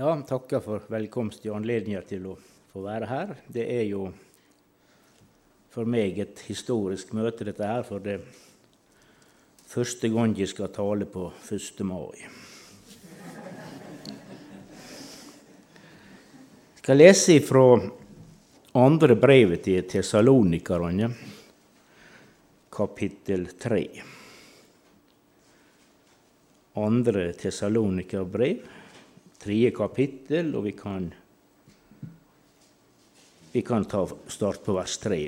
Ja, takker for velkomst og anledningen til å få være her. Det er jo for meg et historisk møte, dette her, for det første gang jeg skal tale på 1. mai. Jeg skal lese fra andre brevet til tesalonikerne, kapittel 3. Andre tesalonikerbrev, tredje kapittel, og vi kan, vi kan ta start på vers 3.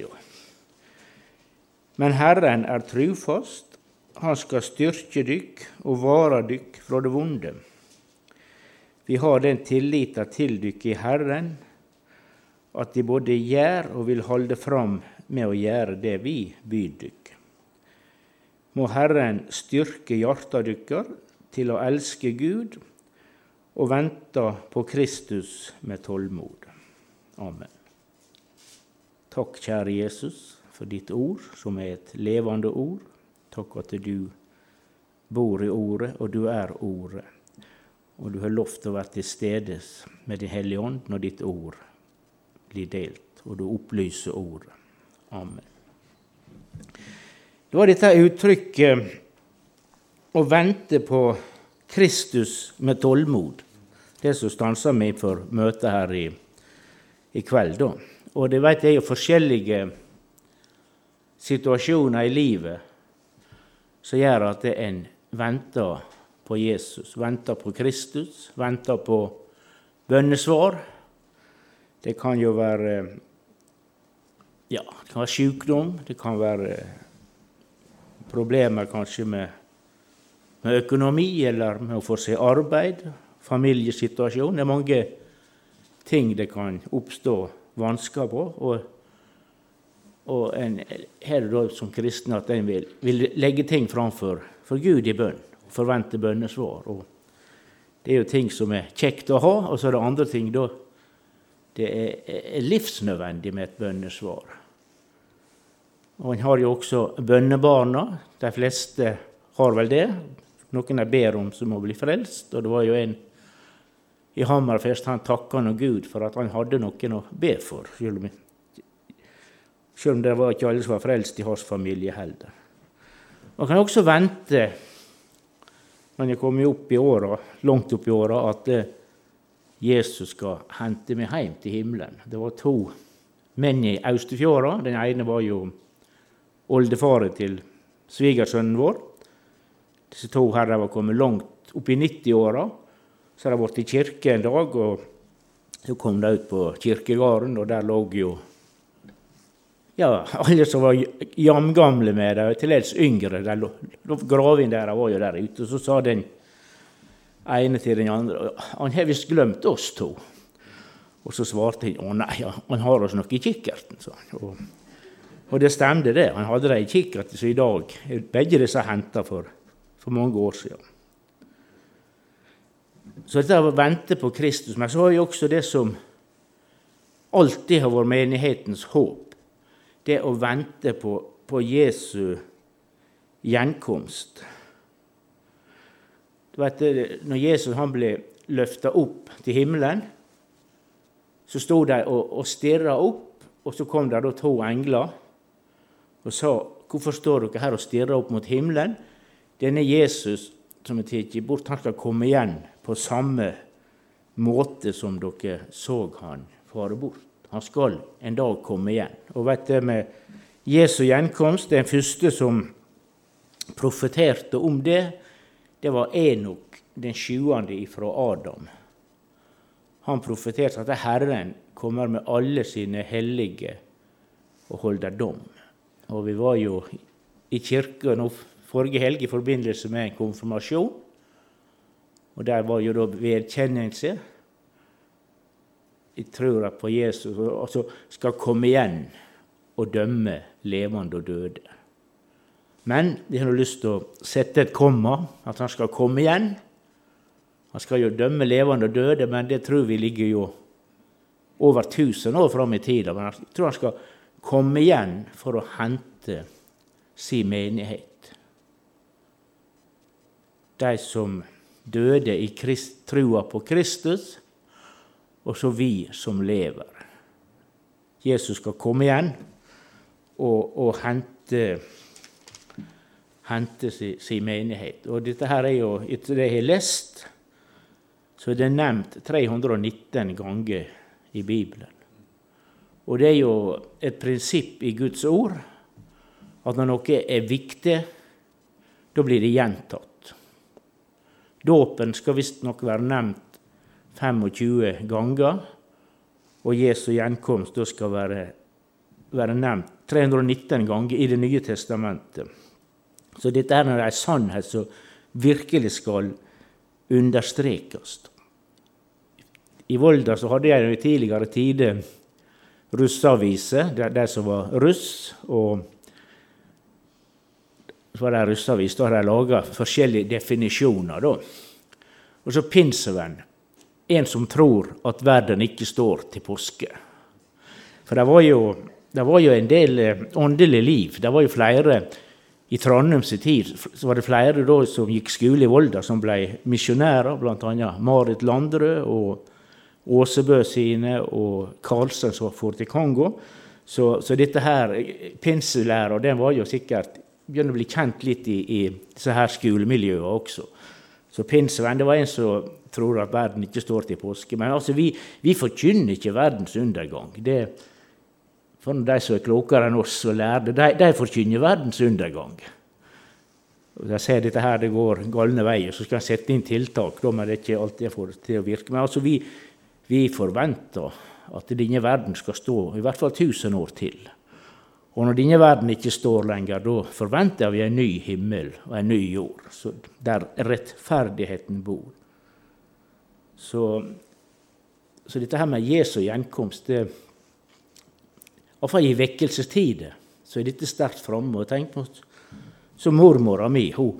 Men Herren er trufast, han skal styrke dykk og vare dykk fra det vonde. Vi har den tillita til dykk i Herren, at De både gjør og vil holde fram med å gjøre det vi byr dykk. Må Herren styrke hjarta dykkar til å elske Gud og venter på Kristus med tålmod. Amen. Takk, kjære Jesus, for ditt ord, som er et levende ord. Takk at du bor i Ordet, og du er Ordet. Og du har lovt å være til stede med Din Hellige Ånd når ditt ord blir delt, og du opplyser Ordet. Amen. Det var dette uttrykket å vente på Kristus med tålmod, det som stanser meg for møtet her i, i kveld. da. Og det vet jeg er jo forskjellige situasjoner i livet som gjør at en venter på Jesus, venter på Kristus, venter på bønnesvar. Det kan jo være ja, det kan være sykdom, det kan være problemer kanskje med, med økonomi eller med å få seg arbeid, familiesituasjon. Det er mange ting det kan oppstå vansker på. Og, og en her da som kristen at en vil, vil legge ting framfor for Gud i bønn, forvente bønnesvar. Og det er jo ting som er kjekt å ha, og så er det andre ting da det er livsnødvendig med et bønnesvar. Og En har jo også bønnebarna. De fleste har vel det. Noen de ber om som må bli frelst. Og det var jo en i Hammerfest han takka nå Gud for at han hadde noen å be for, selv om, selv om det var ikke alle som var frelst i hans familie heller. Man kan også vente, når jeg kommer opp i åra, langt opp i åra, at Jesus skal hente meg hjem til himmelen. Det var to menn i Austefjorda. Den ene var jo oldefaren til svigersønnen vår. Disse to herrene var kommet langt opp i 90-åra. Så hadde de vært i kirke en dag, og så kom de ut på kirkegården, og der lå jo ja, alle som var jamgamle med dem, til dels yngre. graven der var jo der ute. Og Så sa den ene til den andre han har visst glemt oss to. Og så svarte han å nei, han har oss nok i kikkerten. sa han. Og, og, det stemte, det. Han hadde det i kikkerten, så i dag er begge disse henta for, for mange år siden. Så dette å vente på Kristus. Men så har vi også det som alltid har vært menighetens håp. Det å vente på, på Jesu gjenkomst. Du vet, når Jesus han ble løfta opp til himmelen, så sto de og, og stirra opp, og så kom det da to engler og sa Hvorfor står dere her og stirrer opp mot himmelen? Denne Jesus som er tatt bort, han skal komme igjen på samme måte som dere så han fare bort. Han skal en dag komme igjen. Og vet du, med Jesu gjenkomst, den første som profeterte om det, det var Enok, den sjuende ifra Adam. Han profeterte at Herren kommer med alle sine hellige og holder dom. Og vi var jo i kirka nå forrige helg i forbindelse med konfirmasjon. Og der var jo da vedkjennelse i tror på Jesus, altså skal komme igjen og dømme levende og døde. Men de har lyst til å sette et komma, at han skal komme igjen. Han skal jo dømme levende og døde, men det tror vi ligger jo over 1000 år fram i tida. Men jeg tror han skal komme igjen for å hente sin menighet. De som døde i krist, trua på Kristus, og så vi som lever. Jesus skal komme igjen og, og hente, hente sin, si menighet. Og dette her er jo, etter det jeg har lest, så er det nevnt 319 ganger i Bibelen. Og det er jo et prinsipp i Guds ord at når noe er viktig, da blir det gjentatt. Dåpen skal visstnok være nevnt 25 ganger, og Jesu gjenkomst skal være, være nevnt 319 ganger i Det nye testamentet. Så dette er en sannhet som virkelig skal understrekes. I Volda så hadde jeg i tidligere tider russeaviser, de som var russ. og så var det russeavis. Da har de forskjellige definisjoner. Da. Og så pinsevenn. En som tror at verden ikke står til påske. For det var jo, det var jo en del eh, åndelig liv. Det var jo flere i Trondheims tid så var det flere da som gikk skole i Volda, som ble misjonærer, bl.a. Marit Landrød og Åsebø sine og Karlsen som for til Kongo. Så, så dette her, pinselæra, den var jo sikkert begynner å bli kjent litt i, i disse her skolemiljøene også. Så pinsevenn det var en som tror at verden ikke står til påske. Men altså, vi, vi forkynner ikke verdens undergang. Det, for de som er klokere enn oss og lærde, de, de forkynner verdens undergang. Og De ser dette her, det går galne veier, så skal en sette inn tiltak. Da, men det er ikke alltid jeg får til å virke. Men altså, vi, vi forventer at denne verden skal stå i hvert fall 1000 år til. Og når denne verden ikke står lenger, da forventer vi en ny himmel og en ny jord, der rettferdigheten bor. Så, så dette her med Jesu gjenkomst det, Iallfall i vekkelsestider så er dette sterkt framme. Tenk på så mormora mi hun,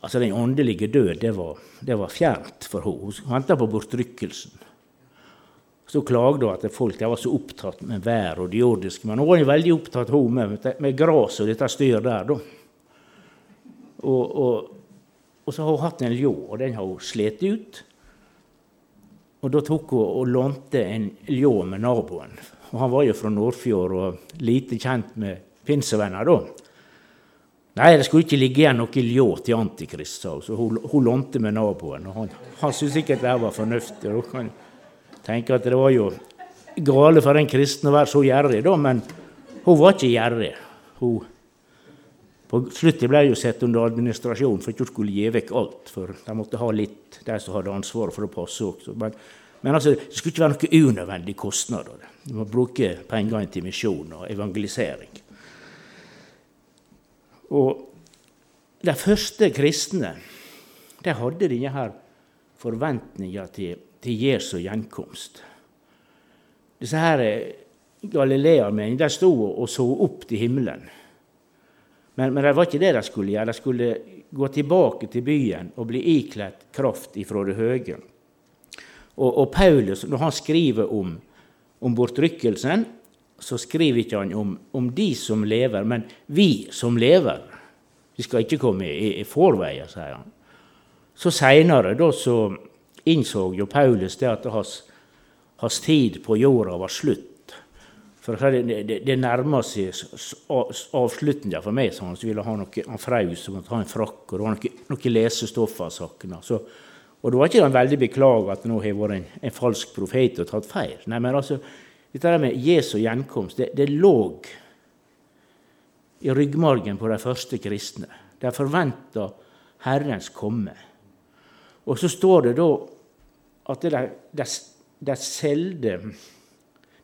altså Den åndelige død det var, det var fjernt for henne. Hun venta på bortrykkelsen. Så klagde hun at folk var så opptatt med været og det jordiske. Men hun var veldig opptatt hun, med, med gras og dette styret der. da. Og, og, og, så har hun hatt en ljå, og den har hun slitt ut. Og da tok hun og lånte en ljå med naboen. Og Han var jo fra Nordfjord og lite kjent med pinsevenner da. Nei, det skulle ikke ligge igjen noe ljå til Antikrist, sa hun. Så hun, hun lånte med naboen. og Han, han syntes sikkert det var fornuftig. Kan tenker at det var jo gale for en kristen å være så gjerrig, da, men hun var ikke gjerrig. Hun på slutten ble hun satt under administrasjon for ikke hun skulle gi vekk alt. For de måtte ha litt, de som hadde ansvaret for å passe også. Men, men altså, det skulle ikke være noe unødvendig kostnader. Du må bruke pengene til misjon og evangelisering. Og de første kristne de hadde denne her forventninga til til Jesu gjenkomst. Disse her Galilea-mennene de sto og så opp til himmelen. Men, men, det var ikke det de skulle gjøre. De skulle gå tilbake til byen og bli ikledd kraft ifra det høye. Og, og, Paulus, når han skriver om, om bortrykkelsen, så skriver ikke han om, om, de som lever, men vi som lever. Vi skal ikke komme i, i forveien, sier han. Så seinere, da så innså jo Paulus det at hans, hans tid på jorda var slutt. For det, det, det nærma seg avslutninga for meg, så ville ha noe, han fraus og måtte ha en frakk, og det var noe, noe lesestoff han savna. Og det var ikke han veldig beklaga at nå har vært en, en, falsk profet og tatt feil. Nei, men altså, dette med Jesu gjenkomst, det, det lå i ryggmargen på de første kristne. De forventa Herrens komme. Og så står det da at de, der, de solgte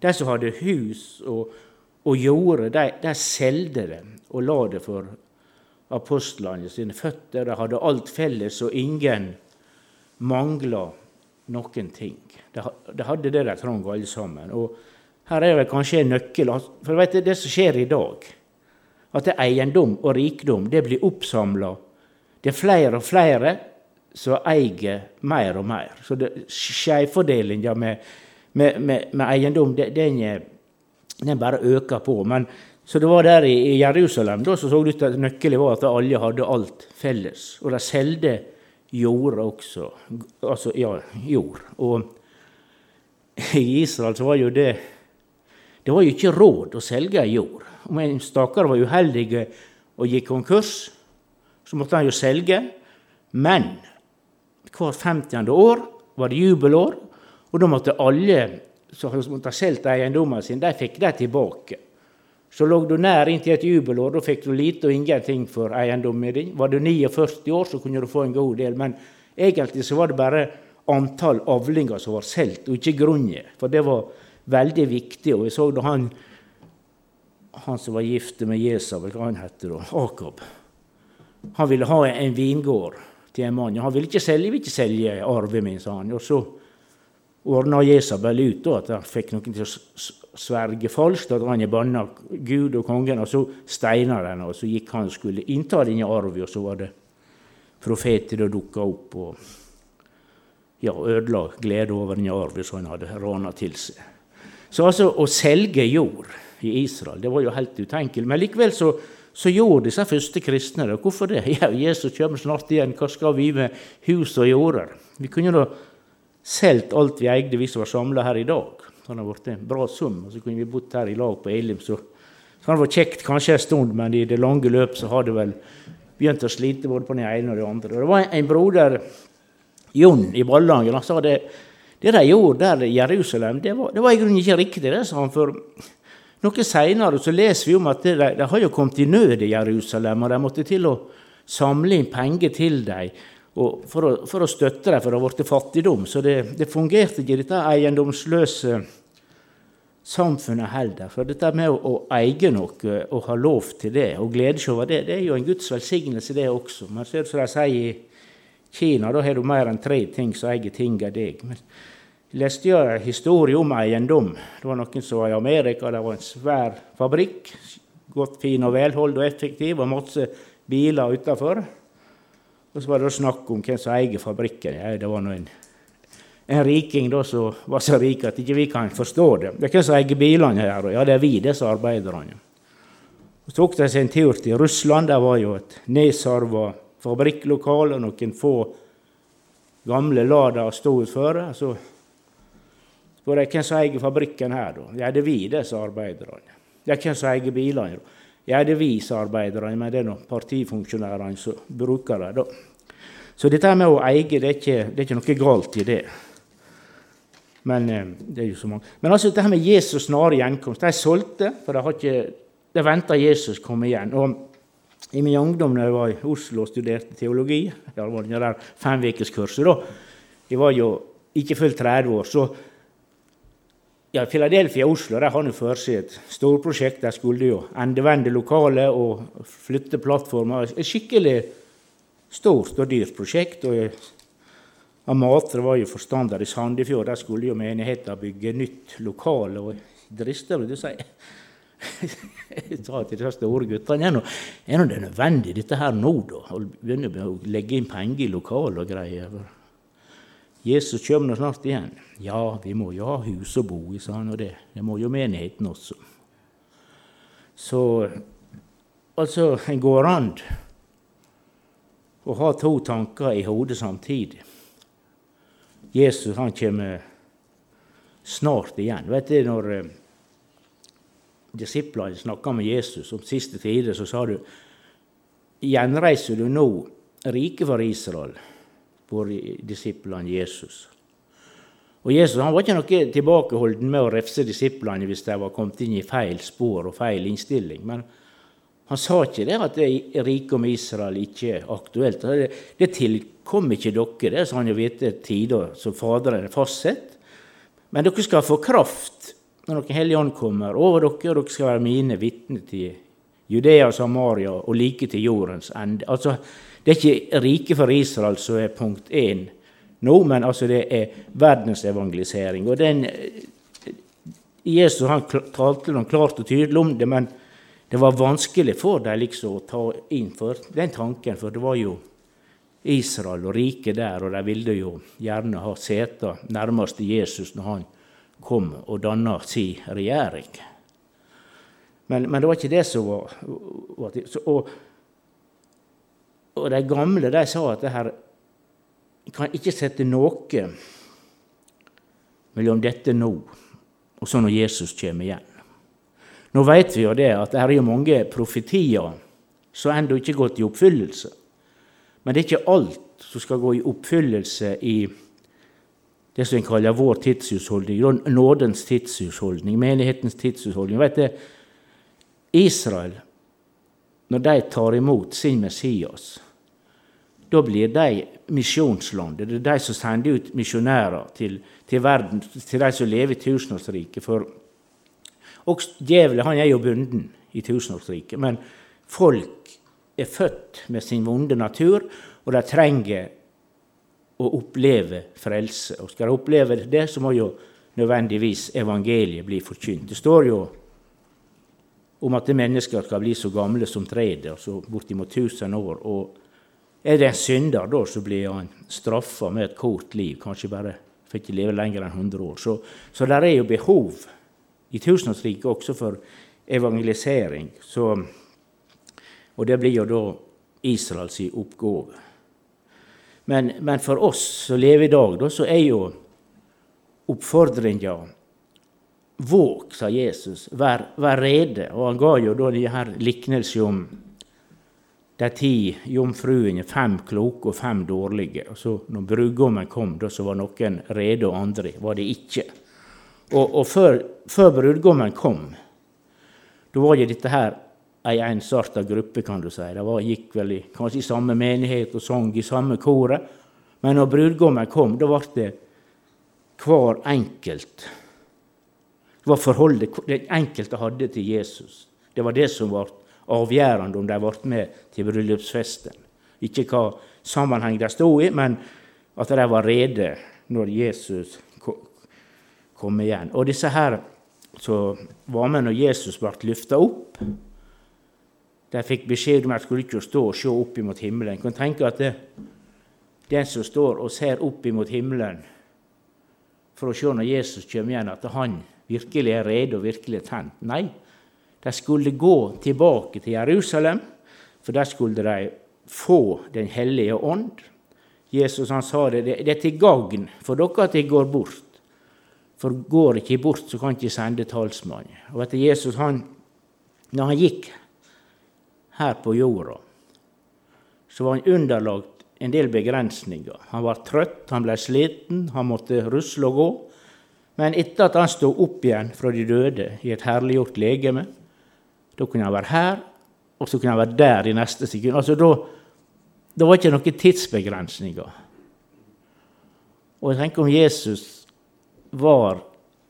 De som hadde hus og, og jorde, de, de det og la det for apostlene sine føtter. De hadde alt felles, og ingen mangla noen ting. De, de hadde det de trang, alle sammen. Og her er det kanskje en nøkkel. For vet du, det som skjer i dag, at det eiendom og rikdom det blir oppsamla. Det er flere og flere som eier mer og mer. Så skjevfordelinga med, med, med, med, eiendom, den, den, bare øker på. Men så det var der i, Jerusalem da, så så det ut at nøkkelen var at alle hadde alt felles. Og de solgte jord også. Altså, ja, jord. Og i Israel så var jo det Det var jo ikke råd å selge jord. Om en stakkar var uheldig og gikk konkurs, så måtte han jo selge. Men hvert 50. år var det jubelår, og da måtte alle som måtte ha solgt eiendommen sin, de fikk det tilbake. Så lå du nær inntil et jubelår, da fikk du lite og ingenting for eiendommen din. Var du 49 år, så kunne du få en god del, men egentlig så var det bare antall avlinger som var solgt, og ikke grunnen. For det var veldig viktig. Og jeg så da han, han som var gift med Jesabel, hva han heter da, Akab Han ville ha en vingård til en mann. Han ville ikke selge, vil ikke selge arven min, sa han. Og så ordna Jesabel ut at han fikk noen til å sverge falskt, at han banna Gud og kongen, og så steina den, og så gikk han og skulle innta denne arven, og så var det profeter som dukka opp. og ja, ødela glede over denne arven som han hadde rana til seg. Så altså, å selge jord i Israel det var jo helt utenkelig. Men likevel så, så gjorde disse første kristne det. Hvorfor det? Ja, Jesus kommer snart igjen. Hva skal vi med hus og jorder? Vi kunne da solgt alt vi eide, vi som var samla her i dag. Det hadde blitt en bra sum. Og så kunne vi bodd her i lag på Elim. Så, så det vært kjekt kanskje en stund, men i det lange løp så har det vel begynt å slite både på den ene og den andre. Og det var en broder Jon i Ballangen sa det, det de gjorde der i Jerusalem, det var, det var i grunnen ikke riktig. det, sa han, for Noe seinere leser vi om at de, de har jo kommet i nød i Jerusalem, og de måtte til å samle inn penger til dem for å, for, å, støtte dem, for det har blitt fattigdom. Så det, det, fungerte ikke, dette eiendomsløse samfunnet heller. For dette med å, å, eie noe og ha lov til det og glede seg over det, det er jo en Guds velsignelse, det også. Men så er det som de sier i Kina da har du mer enn tre ting som eier ting av deg. Men leste jeg en historie om eiendom. Det var noen som var i Amerika. Det var en svær fabrikk. Godt fin og velholdt og effektiv, og masse biler utafor. Og så var det snakk om hvem som eier fabrikken. Ja, det var en, en riking da, som var så rik at ikke vi kan forstå det. Det er hvem som eier bilene her? Ja, det er vi, disse arbeiderne. Så tok de seg en tur til Russland. Der var jo et nedsarva fabrikklokale, noen få gamle Lada sto utfor. Så spør er hvem som eier fabrikken her, da? Ja, det er vi, disse arbeiderne. Ja, hvem som eier bilene? da? Ja, det er vi, sa arbeiderne, men det er partifunksjonærene som bruker det. da. Så dette med å eie, det er ikke, det er ikke noe galt i det. Men eh, det er jo så mange. Men altså, dette med Jesus' snare gjenkomst De solgte, for de, har ikke, de venta Jesus komme igjen. Og i min ungdom da jeg var i Oslo og studerte teologi det var det der femukeskurset da, Jeg var jo ikke fullt 30 år. så ja, Philadelphia og Oslo der har for seg et storprosjekt. Der skulle jo endevende lokalet og flytte plattformer. Et skikkelig stort og dyrt prosjekt. og Amatre var jo forstander i Sandefjord. Der skulle jo menigheten bygge nytt lokale. og drister du si jeg sa til de store guttene er, er det nødvendig dette her nå, da? Å begynne å legge inn penger i lokale og greier. Jesus kommer snart igjen. Ja, vi må jo ha hus å bo i, sa han, og det, det må jo menigheten også. Så altså, en går an å ha to tanker i hodet samtidig. Jesus han kommer snart igjen. Vet du, når eh, disiplene snakka med Jesus om siste tider, så sa du gjenreiser du nå riket for Israel, for disiplene Jesus. Og Jesus han var ikke noe tilbakeholden med å refse disiplene hvis de var kommet inn i feil spor og feil innstilling. Men han sa ikke det at det riket om Israel ikke er aktuelt. Det, det tilkom ikke dere, det sa han jo vite tider som Faderen er fastsett. Men dere skal få kraft når Den hellige ånd kommer over dere, og dere skal være mine vitner til Judea og Samaria og like til jordens ende. Altså, det er ikke riket for Israel som er punkt én nå, men altså det er verdensevangelisering. Og den, Jesus han talte noe klart og tydelig om det, men det var vanskelig for dem liksom å ta inn for den tanken, for det var jo Israel og riket der, og de ville jo gjerne ha sete nærmest Jesus når han kom og danna si regjering. Men, men, det var ikke det som var, var og, og, de gamle de sa at det her kan ikke sette noe mellom dette nå og så når Jesus kommer igjen. Nå vet vi jo det at det er mange profetier som ennå ikke gått i oppfyllelse. Men det er ikke alt som skal gå i oppfyllelse i det som en kaller vår tidshusholdning, nådens tidshusholdning, menighetens tidshusholdning. Vet du, Israel, når de tar imot sin Messias, da blir de misjonslandet. Det er de som sender ut misjonærer til, til, verden, til de som lever i tusenårsriket. For djevelen han er jo bunden i tusenårsriket, men folk er født med sin vonde natur, og de trenger å oppleve frelse. Og skal de oppleve det, så må jo nødvendigvis evangeliet bli forkynt. Det står jo om at mennesker skal bli så gamle som treet, altså bortimot 1000 år. og er det en synder, da, så blir han straffa med et kort liv. Kanskje bare får ikke leve lenger enn 100 år. Så, så der er jo behov i tusenårsriket også for evangelisering. Så, og det blir jo da Israels oppgave. Men, men, for oss som lever i dag, da, så er jo oppfordringa Våg, sa Jesus, vær, vær rede. Og han ga jo da de her liknelsen om de ti jomfruene, fem kloke og fem dårlige. Og så når brudgommen kom, da så var noen rede, og andre var det ikke. Og, og før, før, brudgommen kom, da var jo dette her ei ensarta gruppe, kan du si. De gikk vel i, kanskje i samme menighet og sang i samme koret. Men når brudgommen kom, da ble det hver enkelt. Det var forholdet den enkelte hadde til Jesus. Det var det som var avgjørende om de ble med til bryllupsfesten. Ikke hva sammenheng de stod i, men at de var rede når Jesus kom igjen. Og disse her som var med når Jesus ble løfta opp, de fikk beskjed om at de skulle ikke stå og se opp imot himmelen. Jeg kan tenke at det, den som står og ser opp imot himmelen for å se når Jesus kommer igjen, at han virkelig er rede og virkelig er tent. Nei, de skulle gå tilbake til Jerusalem, for der skulle de få Den hellige ånd. Jesus han sa det, det er til gagn for dere at jeg går bort. For går ikke bort, så kan ikke sende talsmann. Og vet Jesus, han, når han gikk her på jorda, så var han underlagt en del begrensninger. Han var trøtt, han ble sliten, han måtte rusle og gå. Men etter at han stod opp igjen fra de døde i et herliggjort legeme, da kunne han være her, og så kunne han være der i neste sekund. Altså, da, da var det ikke noen tidsbegrensninger. Og jeg tenker om Jesus var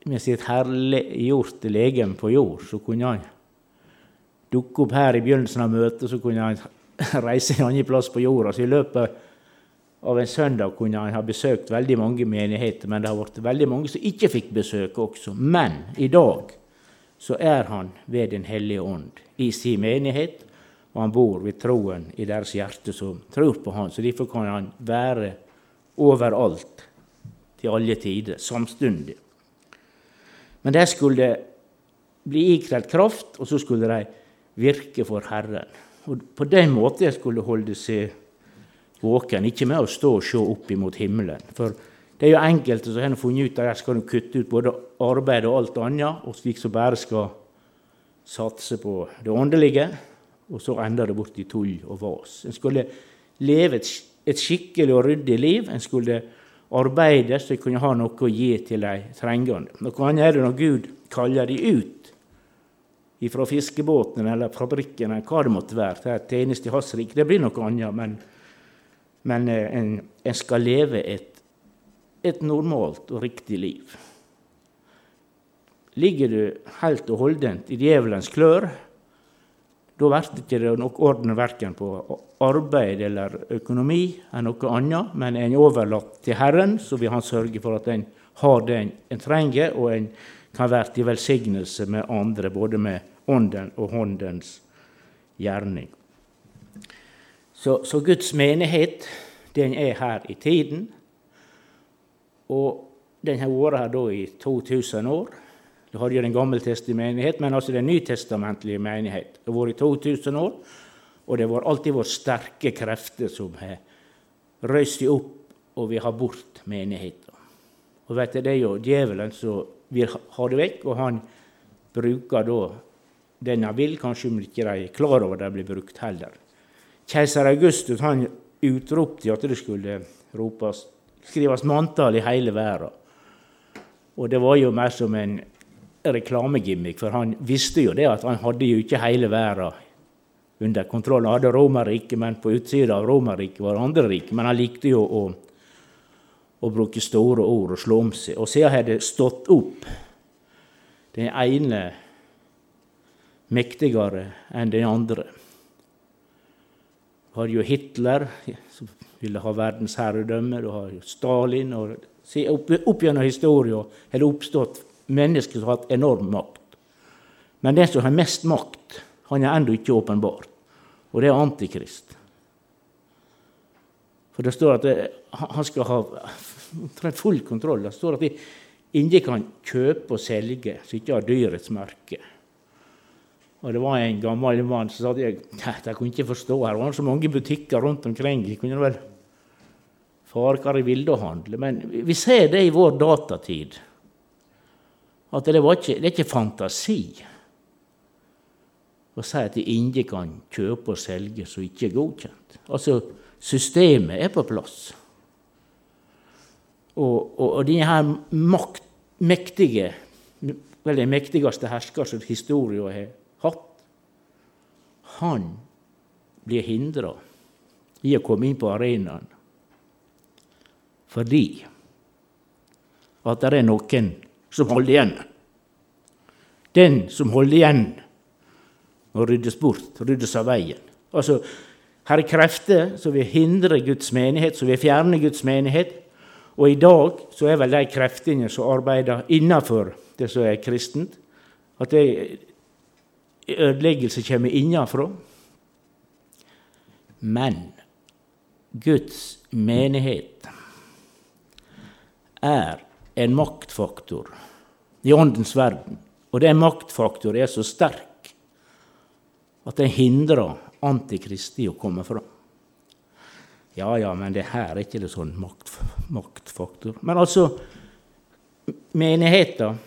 med sitt herliggjorte legeme på jord, så kunne han dukke opp her i begynnelsen av møtet, så kunne han reise en annen plass på jorda. Så i løpet av en søndag kunne han ha besøkt veldig mange menigheter, men det har vært veldig mange som ikke fikk besøk også. Men i dag så er han ved Den hellige ånd i sin menighet, og han bor ved troen i deres hjerte som tror på han. Så derfor kan han være overalt til alle tider, samstundig. Men de skulle bli ikledd kraft, og så skulle de virke for Herren. Og På den måten skulle holde seg våken, ikke med å stå og se opp imot himmelen. For det er jo enkelte som har funnet ut at der skal kutte ut både arbeid og alt annet, og slik som bare skal satse på det åndelige, og så ender det bort i tull og vas. En skulle leve et, et skikkelig og ryddig liv. En skulle arbeide så en kunne ha noe å gi til de trengende. Noe annet er det når Gud kaller de ut fra fiskebåten eller fabrikken eller hva det måtte være, til tjeneste i Hans. Det blir noe annet, men, men eh, en, en skal leve et et normalt og riktig liv. Ligger du helt og holdent i djevelens klør, da blir det ikke noe orden verken på arbeid eller økonomi eller noe annet, men en overlatt til Herren, så vil Han sørge for at en har det en trenger, og en kan være til velsignelse med andre, både med ånden og håndens gjerning. Så, så Guds menighet, den er her i tiden. Og den har vært her da i 2000 år. Du hadde jo den gammeltestelige menighet, men altså den nytestamentlige menighet. Det har vært i 2000 år, og det har alltid vært sterke krefter som har røyst seg opp og vi har bort menigheten. Og vet du, Det er jo djevelen som vil ha det vekk, og han bruker da den han vil, kanskje om ikke de er klar over det blir brukt heller. Keiser Augustus han utropte at det skulle ropes, skrives manntall i hele verden. Og det var jo mer som en reklamegimmick, for han visste jo det at han hadde jo ikke hele verden under kontroll. Han hadde Romerriket, men på utsida av Romerriket var det andre rik. Men han likte jo å, å, bruke store ord og slå om seg. Og siden hadde det stått opp den ene mektigere enn den andre. Du har jo Hitler, som ville ha verdensherredømme. Du har jo Stalin. og Opp, opp gjennom historien har det oppstått mennesker som har hatt enorm makt. Men den som har mest makt, han er ennå ikke åpenbar, og det er Antikrist. For det står at det, han skal ha full kontroll. Det står at ingen kan kjøpe og selge som ikke har dyrets merke. Og Det var en gammel mann som sa at jeg, jeg kunne ikke forstå her. Var så mange butikker rundt omkring. Jeg kunne vel fare hva jeg ville handle. Men vi ser det i vår datatid. At det, ikke, det er ikke fantasi å si at ingen kan kjøpe og selge som ikke er godkjent. Altså, systemet er på plass. Og, og, og denne makt, mektige, eller mektigste hersker som historien har han blir hindra i å komme inn på arenaen fordi at det er noen som holder igjen. Den som holder igjen, må ryddes bort, ryddes av veien. Altså, her er krefter som vil hindre Guds menighet, som vil fjerne Guds menighet. Og i dag så er vel de kreftene som arbeider innenfor det som er kristent, at det ødeleggelse kommer innenfra. Men Guds menighet er en maktfaktor i åndens verden. Og den maktfaktoren er så sterk at den hindrer Antikristi å komme fram. Ja, ja, men det her er ikke en sånn makt, maktfaktor. Men altså, menigheten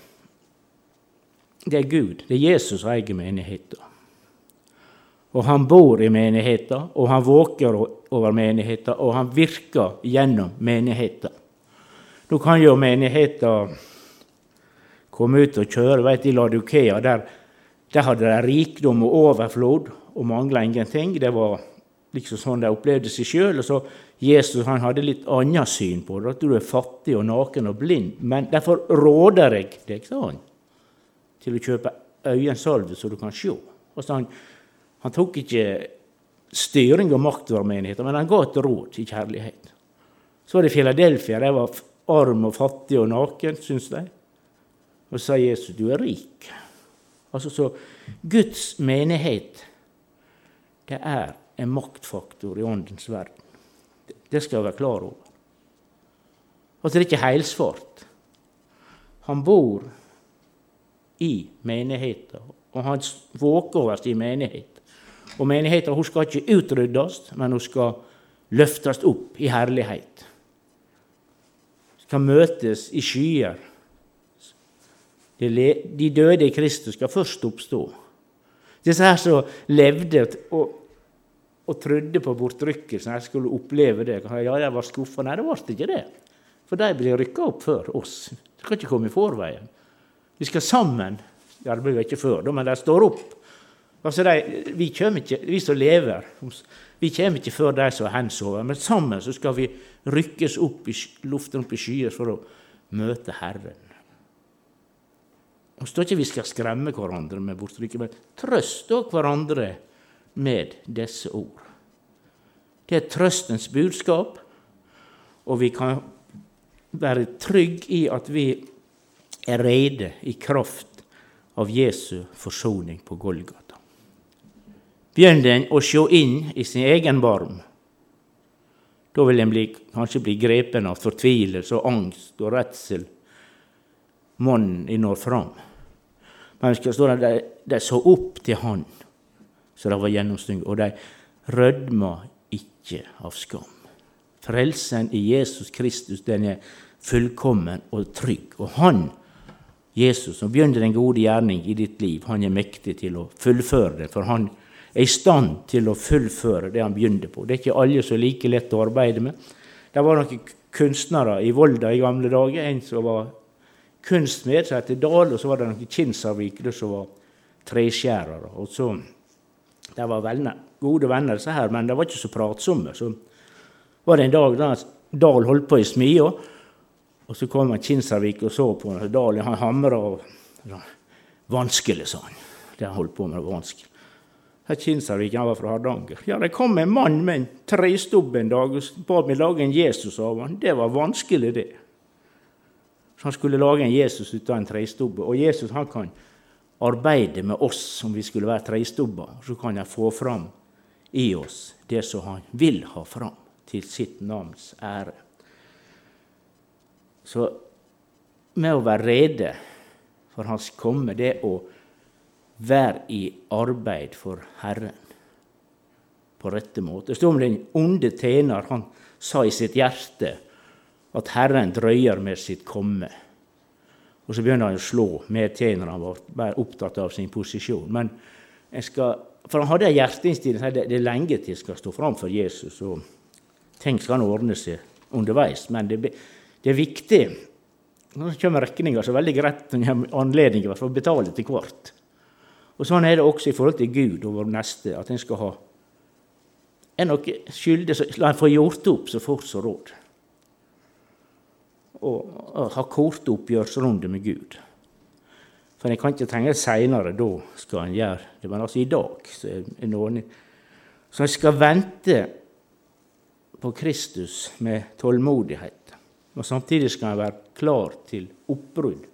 det er Gud, det er Jesus som eier menigheten. Og han bor i menigheten, og han våker over menigheten, og han virker gjennom menigheten. Nå kan jo menigheten komme ut og kjøre. Vet, I Ladukea der, der hadde de rikdom og overflod og mangla ingenting. Det var liksom sånn de opplevde seg sjøl. Jesus han hadde litt annet syn på det, at du er fattig og naken og blind. Men derfor råder jeg deg, sa han, til å kjøpe øyensalve så du kan se. Altså han, han tok ikke styring og makt over menigheten, men han ga et råd i kjærlighet. Så var det Filadelfia. De var arm og fattig og naken, syns de. Og så sa Jesus, 'Du er rik'. Altså så Guds menighet, det er en maktfaktor i åndens verden. Det skal jeg være klar over. Altså, det er ikke heilsvart. Han bor i menigheten, og han våker over sin menighet. Og menigheten skal ikke utryddes, men hun skal løftes opp i herlighet skal møtes i skyer. De døde i Kristus skal først oppstå. Disse her som levde og, og trodde på bortrykkelsen, jeg skulle oppleve det. Ja, jeg var skuffa. Nei, det ble ikke det. For de blir rykka opp før oss. De skal ikke komme i forveien. Vi skal sammen. Ja, det blir ikke før, men de står opp. Altså, de, vi, ikke, vi som lever, vi kommer ikke før de som er hensover, men sammen så skal vi rykkes opp i luften opp i skyer for å møte Herren. Og står ikke vi skal skremme hverandre med bortrykket, men trøst òg hverandre med disse ord. Det er trøstens budskap, og vi kan være trygge i at vi er rede i kraft av Jesu forsoning på Golgata. Begynner en å se inn i sin egen barm, da vil en kanskje bli grepen av fortvilelse og angst og redsel. Mannen når fram. Men skal stå der, de, de så opp til Han, så det var gjennomstynget, og de rødma ikke av skam. Frelsen i Jesus Kristus den er fullkommen og trygg. Og han, Jesus, som begynner en gode gjerning i ditt liv, han er mektig til å fullføre det. For han er i stand til å fullføre det han begynte på. Det er ikke alle som er like lett å arbeide med. Det var noen kunstnere i Volda i gamle dager. En som var kunstmed, som het Dahl, og så var det noen kinsarvikere som var treskjærere. Og så, De var venner, gode venner, disse her, men de var ikke så pratsomme. Så var det en dag da Dahl holdt på i smia, og så kom han Kinsarvik og så på ham. Dahl han hamra og Vanskelig, sa han. Det han holdt på med, var vanskelig. Her Kinsarvik han var fra Hardanger. Ja, Det kom en mann med en trestubb en dag og ba meg lage en Jesus av han. Det var vanskelig, det. Så han skulle lage en Jesus ut av en trestubbe. Og Jesus han kan arbeide med oss om vi skulle være treistubber. Så kan han få fram i oss det som han vil ha fram til sitt navns ære. Så med å være rede for Hans komme, det å være i arbeid for Herren på rette måte. Det står om den onde tjener. Han sa i sitt hjerte at Herren drøyer med sitt komme. Og så begynner han å slå medtjenerne. Han var bare opptatt av sin posisjon. Men skal, for han hadde en hjerteinnstilling det, det er lenge til jeg skal stå fram for Jesus. og Ting skal ordne seg underveis. Men det, det er viktig. Det kommer regninger, så er det veldig greit en har anledning for å betale til hvert. Og Sånn er det også i forhold til Gud og vår neste. at en skal ha Er noe skyldig, så la en få gjort opp så fort som råd og ha korte oppgjørsrunder med Gud. For en kan ikke tenke seinere, da skal en gjøre det. Men altså i dag så er noen Så en skal vente på Kristus med tålmodighet. Og samtidig skal en være klar til oppbrudd.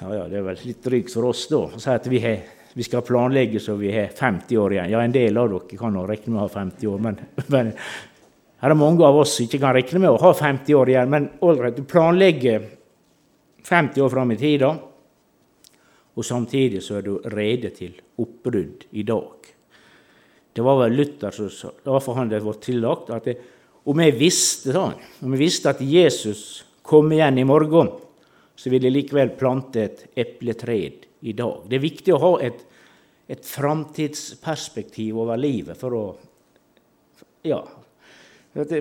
Ja, ja, det er vel litt drygt for oss da å si at vi, har, vi, skal planlegge så vi har 50 år igjen. Ja, en del av dere kan regne med å ha 50 år, men, men her er mange av oss som ikke kan regne med å ha 50 år igjen, men ålreit, du planlegger 50 år fram i tida, og samtidig så er du rede til oppbrudd i dag. Det var vel Luther som sa, det var for han det var tillagt, at det, om jeg visste sånn, om jeg visste at Jesus kom igjen i morgen, så ville jeg likevel plante et epletre i dag. Det er viktig å ha et, et framtidsperspektiv over livet for å ja,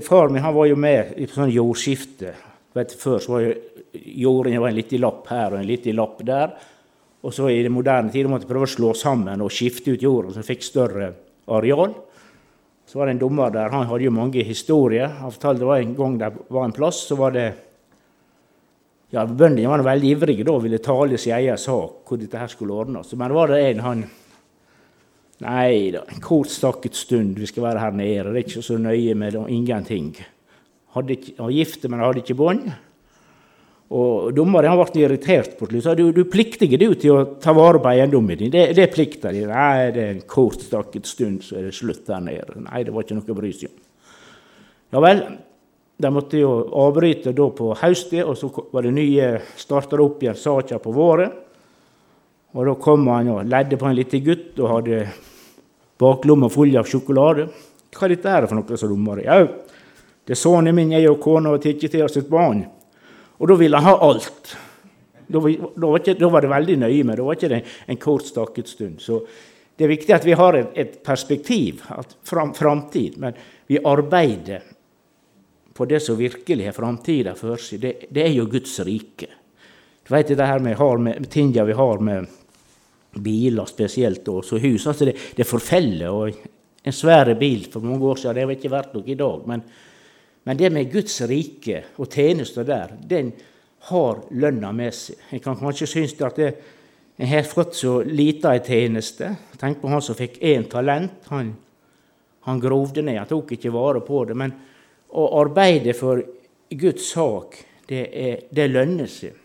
Far min var jo med i sånn jordskifte. Vet, før så var jorden var en liten lapp her og en liten lapp der. Og så i den moderne tid måtte prøve å slå sammen og skifte ut jorda, så fikk større areal. Så var det en dommer der, han hadde jo mange historier. Han fortalte det var en gang det var en plass, så var det ja, Bøndene var veldig ivrige da og ville tale sin egen sak, hvor dette her skulle ordnes. Men var det en han Nei da, en kort stakket stund vi skal være her nede. Det er ikke så nøye med det, ingenting. Hadde ikke, var gift, men hadde ikke bånd. Og Dommeren ble irritert på slutt. Du, du plikter du til å ta vare på eiendommen din. Det, det plikter de. Nei, det er en kort stakket stund, så er det slutt der nede. Nei, det var ikke noe å bry seg om. Ja vel, de måtte jo avbryte da på høsten, og så var det nye starta opp igjen saka på våren. Og da kom han og ledde på en liten gutt og hadde baklomma full av sjokolade. Hva er dette her for noe, sa dommeren. Jau, det er sønnen min, jeg og kona har tatt til oss et barn. Og da ville han ha alt. Da var, ikke, da var, det veldig nøye med Da var ikke det en kort, stakket stund. Så det er viktig at vi har et, et perspektiv, at fram, framtid. Men vi arbeider på det som virkelig har framtida for seg. Det, det, er jo Guds rike. Du vet det her med, med tinga vi har med biler spesielt, og så hus. Altså det, det forfeller. og En svær bil for mange år siden det var ikke verdt noe i dag. Men, men det med Guds rike og tjenester der, den har lønna med seg. En kan kanskje synes at det, en har fått så lite ei tjeneste. Tenk på han som fikk én talent. Han, han grovde ned, han tok ikke vare på det. Men å arbeide for Guds sak, det, er, det lønner seg.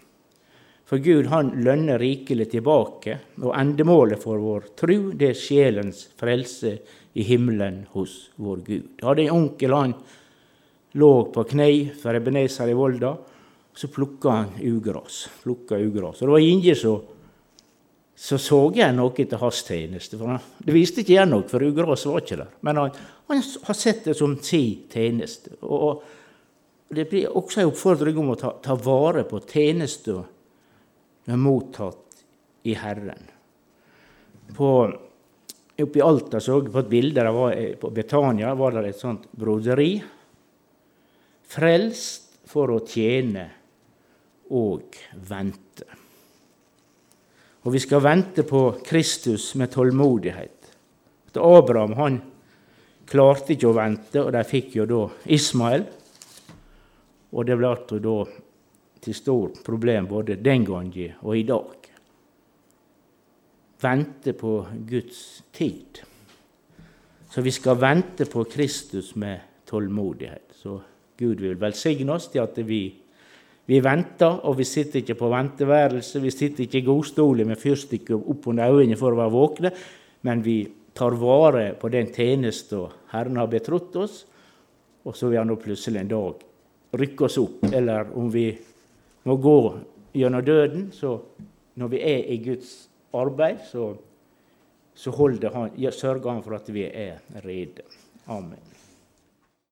For Gud han lønner rikelig tilbake, og endemålet for vår tru, det er sjelens frelse i himmelen hos vår Gud. Jeg hadde en onkel han lå på kne for Ebenezer i Volda. Så plukka han ugras. Ugras. Og det var ingen som så så jeg noe til hans tjeneste. For han, det viste ikke igjen noe, for ugras var ikke der. Men han, han har sett det som sin tjeneste. Og, Det blir også en oppfordring om å ta, ta vare på tjenester har mottatt i Herren. På, oppe i Alta så jeg på et bilde der var, på Betania var det et sånt broderi. Frelst for å tjene og vente. Og vi skal vente på Kristus med tålmodighet. Abraham han klarte ikke å vente, og de fikk jo da Ismael. Og det ble da til stort problem både den gangen og i dag. Vente på Guds tid. Så vi skal vente på Kristus med tålmodighet. Så Gud vil velsigne oss til at vi, vi venter, og vi sitter ikke på venteværelse, vi sitter ikke i godstoler med fyrstikker opp under øynene for å være våkne, men vi tar vare på den tjenesten Herren har betrodd oss, og så vil han plutselig en dag rykke oss opp. Eller om vi må gå gjennom døden, så når vi er i Guds arbeid, så, så han, sørger han for at vi er rede. Amen.